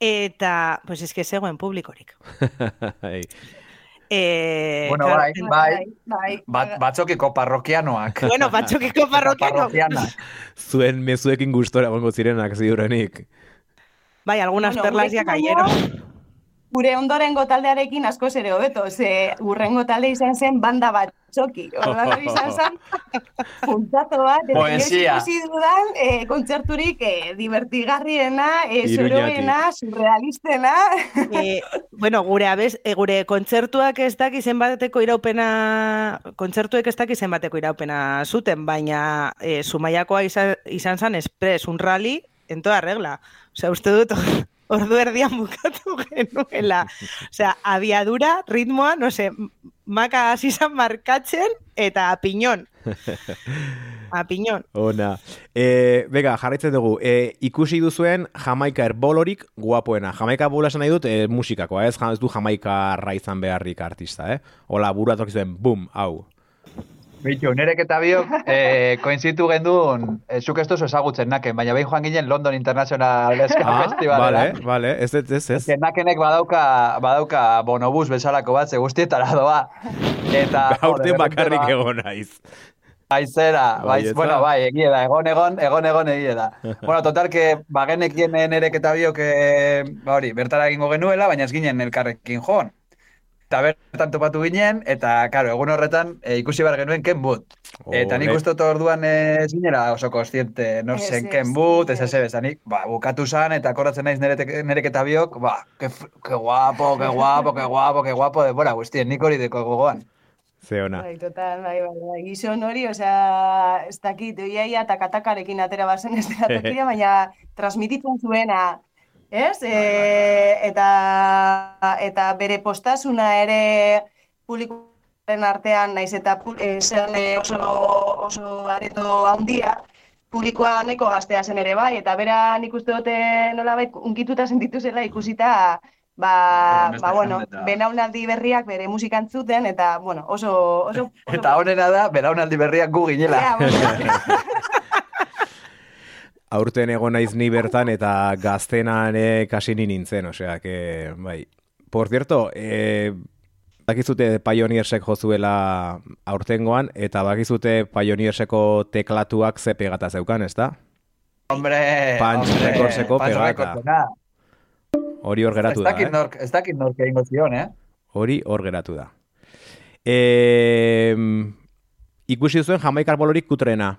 Eta, pues es que zegoen publikorik. Bai. E, Bueno, claro, bai, bai. bai. Bat, batzokiko parrokianoak. Bueno, batzokiko parrokiano. Parrokianak. Zuen mezuekin gustora egongo zirenak ziurenik. Bai, algunas Bueno, perlas ya cayeron. Gure ondorengo taldearekin askoz ere hobeto, ze urrengo talde izan zen banda bat txoki. Ordan izan zen, puntazo bat, eta dudan eh, kontzerturik eh, divertigarriena, eh, Iruñatik. zoroena, surrealistena. e, bueno, gure abez, e, gure kontzertuak ez daki zenbateko iraupena, kontzertuek ez daki zenbateko iraupena zuten, baina e, Zumaiakoa izan, izan zen espres, un rally en toda regla. Osea, uste dut ordu erdian bukatu genuela. Osea, abiadura, ritmoa, no sé, maka hasi zen markatzen eta a piñón. A piñón. Ona. E, bega, jarraitzen dugu. E, ikusi duzuen Jamaika erbolorik guapoena. Jamaika bola esan nahi dut e, musikakoa, ez? Ez du Jamaika izan beharrik artista, eh? Ola, buru zuen, bum, hau. Bitu, nerek eta biok, eh, koinzitu gendun, eh, zuk ez duzu ezagutzen naken, baina behin joan ginen London International Eska Ah, Festivalera. vale, vale, ez, ez, ez, ez. Nakenek badauka, badauka bonobus bezalako bat, ze guztietara doa. Eta, Gaurten bakarrik ba- egon naiz. Aizera, Bai, bueno, bai, egie da, egon, egon, egon, egon egie da. bueno, total, que bagenekien nerek eta biok, eh, ba hori, bertara egingo genuela, baina ez ginen elkarrekin joan. Eta bertan topatu ginen, eta, karo, egun horretan eh, ikusi behar genuen Ken Boot. Eta nik uste dut orduan ez ginera oso kostiente, no zen Ken Boot, ez ez. ez ez, nik, ba, bukatu zan, eta akordatzen naiz nerek, eta biok, ba, que, que guapo, que guapo, que guapo, que guapo, denbora guztien, nik hori deko gogoan. Ze ona. Bai, total, bai, bai, bai. Gizon hori, osea, ez dakit, oiaia eta katakarekin atera bazen ez tokia, baina transmititzen zuena, ez? E, eta, eta bere postasuna ere publikoaren artean, naiz eta pu- e, zen oso, oso areto handia, publikoa nahiko gaztea zen ere bai, eta bera nik uste dute nolabait unkituta sentitu zela ikusita ba, Beste ba bueno, belaunaldi berriak bere musika entzuten, eta, bueno, oso, oso, oso Eta honena da, belaunaldi berriak gu ginela. Ja. Aurten egon naiz ni bertan eta gaztenan eh, kasi ni nintzen, osea, que, bai. Por cierto, eh, bakizute Pioneersek jozuela aurtengoan, eta bakizute Pioneerseko teklatuak ze pegata zeukan, ez da? Hombre, Punch hombre, Recordseko Punch pegata. Hori hor geratu da, eh? nork, ez dakit nork egingo zion, eh? Hori hor geratu da. E, ikusi duzuen Jamaikar bolorik kutrena.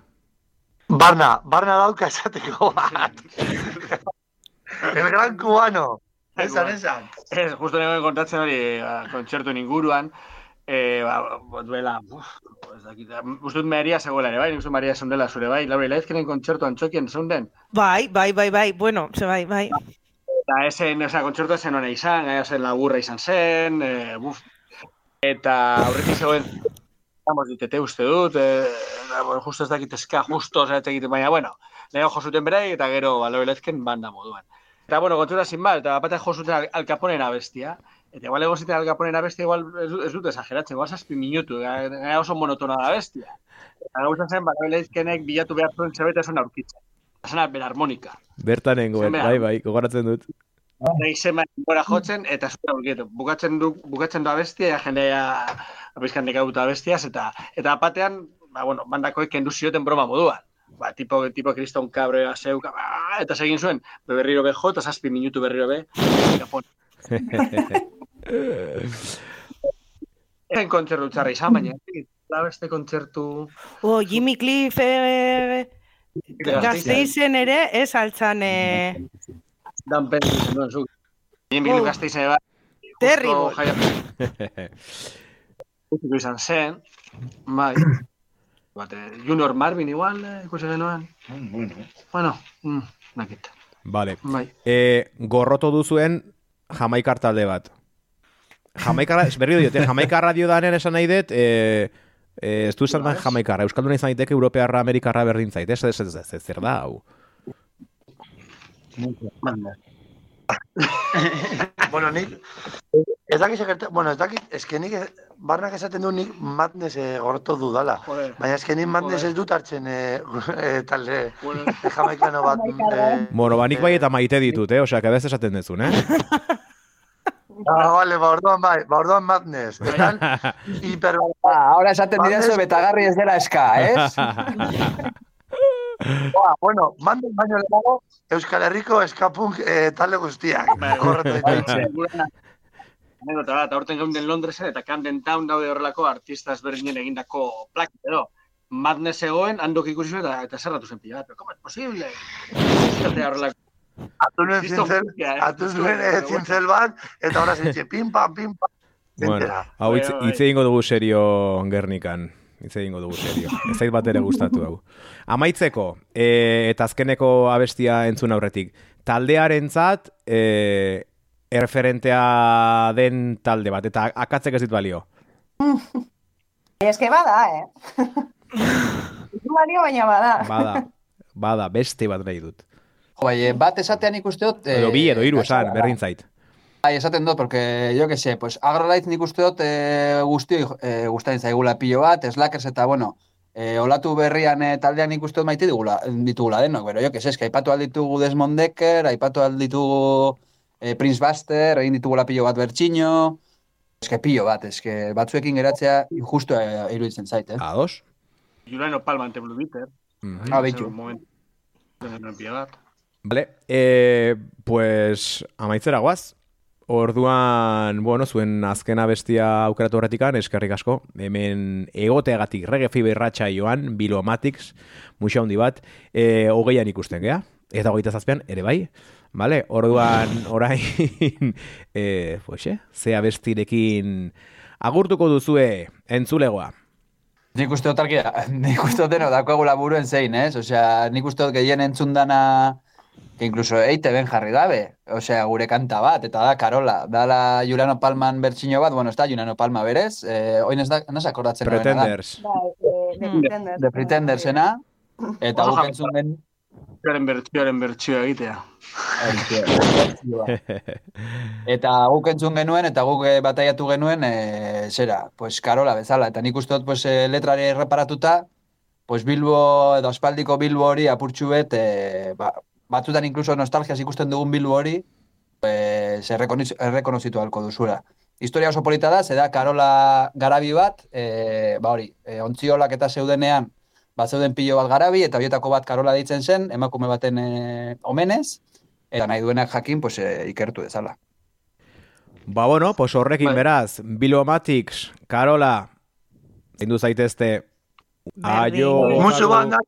Barna, barna dauka esateko bat. El gran cubano. Esan, esan. Ez, justo nengoen kontatzen hori ba, kontzertuen inguruan, e, ba, duela, ez dakit, uste dut Maria zegoela ere, bai, nik uste Maria zeundela zure, bai, Laura Ilaizkenen kontzertuan txokien zeunden, Bai, bai, bai, bai, bueno, ze bai, bai. eta esen, osea, kontzertua zen hona izan, gaia zen laburra izan zen, e, buf, eta aurretik zegoen, vamos, ditete uste dut, e, justo ez dakit eska, justo, ez egiten, baina, bueno, lehenko josuten berai, eta gero, ba, Laura Ilaizken banda moduan. Eta, bueno, kontzertua sin mal, eta batek josuten al, al Caponen abestia, Eta igual egon ziten alkaponen abestia, igual ez, dut- exageratzen, igual zazpi minutu, gara gara oso monotona da bestia. Eta gauza zen, bara leizkenek bilatu behar zuen zerbait esan aurkitzen. Zena, berharmonika. Bertan nengoen, Zemea. bai, bai, gogoratzen dut. Eta izema gora jotzen, eta zuen aurkitu. Bukatzen du, bukatzen du abestia, ja jendea abizkan dekaguta abestiaz, eta eta batean, ba, bueno, bandakoek kendu zioten broma moduan. Ba, tipo, tipo kriston kabrea zeuka, ba, eta segin zuen, be berriro be jo, eta zazpi minutu berriro be, Capone. Zen kontzertu txarra izan, baina, la beste kontzertu... Oh, Jimmy Cliff eh, gazteizen ere, ez altzan... Eh, Dan pen izan duen zuk. Jimmy Oh. Cliff gazteizen eba. Terrible. Jaia, justu izan zen, bai. Bate, Junior Marvin igual, eh, ikusi genuen. Bueno. Bueno, mm, nakit. Vale. Bai. E, gorroto duzuen Jamaikar talde bat. Jamaikar, berri diote, Jamaikar radio danean esan nahi dut, e, e, ez du esan da Jamaikarra, Euskalduna izan daiteke Europearra, Amerikarra berdin zait, ez, ez, ez, ez, ez, zer da, hau. Bueno, nik, ez dakit segerta, bueno, ez dakit, ez que nik, barnak esaten du nik madness eh, gorto dudala. Joder. Baina ez que nik madness ez dut hartzen eh, eh, talde Bueno, eh, jamaikano bat. Eh, Bueno, ba, nik bai eta maite ditut, eh? Osea, kadez esaten dezun, eh? ah, vale, ba, orduan bai, ba, orduan madness. Están hiper... Ah, ahora esaten direzu betagarri ez dela eska, ez? Ba, bueno, madness baino lehenago, Euskal Herriko eskapunk eh, talde guztiak. Anekdota bat, aurten geunden Londresen eta Camden Town daude horrelako artista ezberdinen egindako plak, pero Madness egoen, handok ikusi zuen eta, eta zerratu zen pila bat. Pero, ¿cómo es posible? Eta horrelako. Atu nuen zintzel, eh, atu zuen eh, zintzel bat, eta horra zintxe, pim pam, pim pam. bueno, hau hitz egingo dugu serio Gernikan. Hitz egingo dugu serio. Ez zait bat ere gustatu hau. Amaitzeko, e, eta azkeneko abestia entzun aurretik. Taldearentzat e, erreferentea den talde bat, eta akatzek ez dit balio. Que bada, eh? Balio, baina bada. Bada, bada, beste bat nahi dut. Jo, bai, eh, bat esatean ikuste dut... Edo bi edo hiru kasu esan, da. berdin zait. Bai, esaten dut, porque, jo que sé, pues, agrolight nik uste dut e, guztioi e, gustatzen zaigula pilo bat, Slackers eta, bueno, e, olatu berrian e, taldean nik uste dut maite digula, ditugula denok, pero jo que sé, eske, aipatu alditugu Desmond Decker, aipatu alditugu e, Prince Buster, egin ditugula pilo bat bertxino, eske pilo bat, eske batzuekin geratzea injusto e, iruditzen zait, eh? Ados? Juliano Palma ante Blue Beater. Mhm. Ah, beitu. Vale, e, pues amaitzera guaz. Orduan, bueno, zuen azkena bestia aukeratu horretikan, eskerrik asko. Hemen egoteagatik rege fiberratxa joan, Bilomatics, muxa handi bat, e, hogeian ikusten, gea? Eta hogeita zazpian, ere bai? Vale, orduan, orain, e, pues, eh, ze abestirekin agurtuko duzue entzulegoa. Nik uste argi, nik uste dut deno dakoagula buruen zein, ez? Osea, nik uste gehien entzun dana, que incluso eite ben jarri dabe, osea, gure kanta bat, eta da Karola, dala Juliano Palman bertxino bat, bueno, ez da Juliano Palma berez, eh, oin ez da, naz akordatzen nuena da. Pretenders. Bai, eh, de Pretenders. The Pretendersena, eta guk entzun den... Bertsioaren bertsioaren bertsioa egitea. Eta guk entzun genuen, eta guk eh, bataiatu genuen, e, zera, pues Karola bezala, eta nik uste dut pues, eh, letrari erreparatuta, pues Bilbo, edo aspaldiko Bilbo hori apurtxu bet, e, ba, batzutan incluso nostalgiaz ikusten dugun Bilbo hori, pues, errekonozitu halko duzula. Historia oso polita da, ze da Karola garabi bat, e, ba hori, e, ontziolak eta zeudenean, bat zeuden pilo bat garabi, eta horietako bat Karola deitzen zen, emakume baten e, omenez, eta nahi duenak jakin, pues, e, ikertu dezala. Ba, bueno, pues horrekin Bai. beraz, Bilomatics, Karola, zindu zaitezte, aio. Berdin. Musu banda,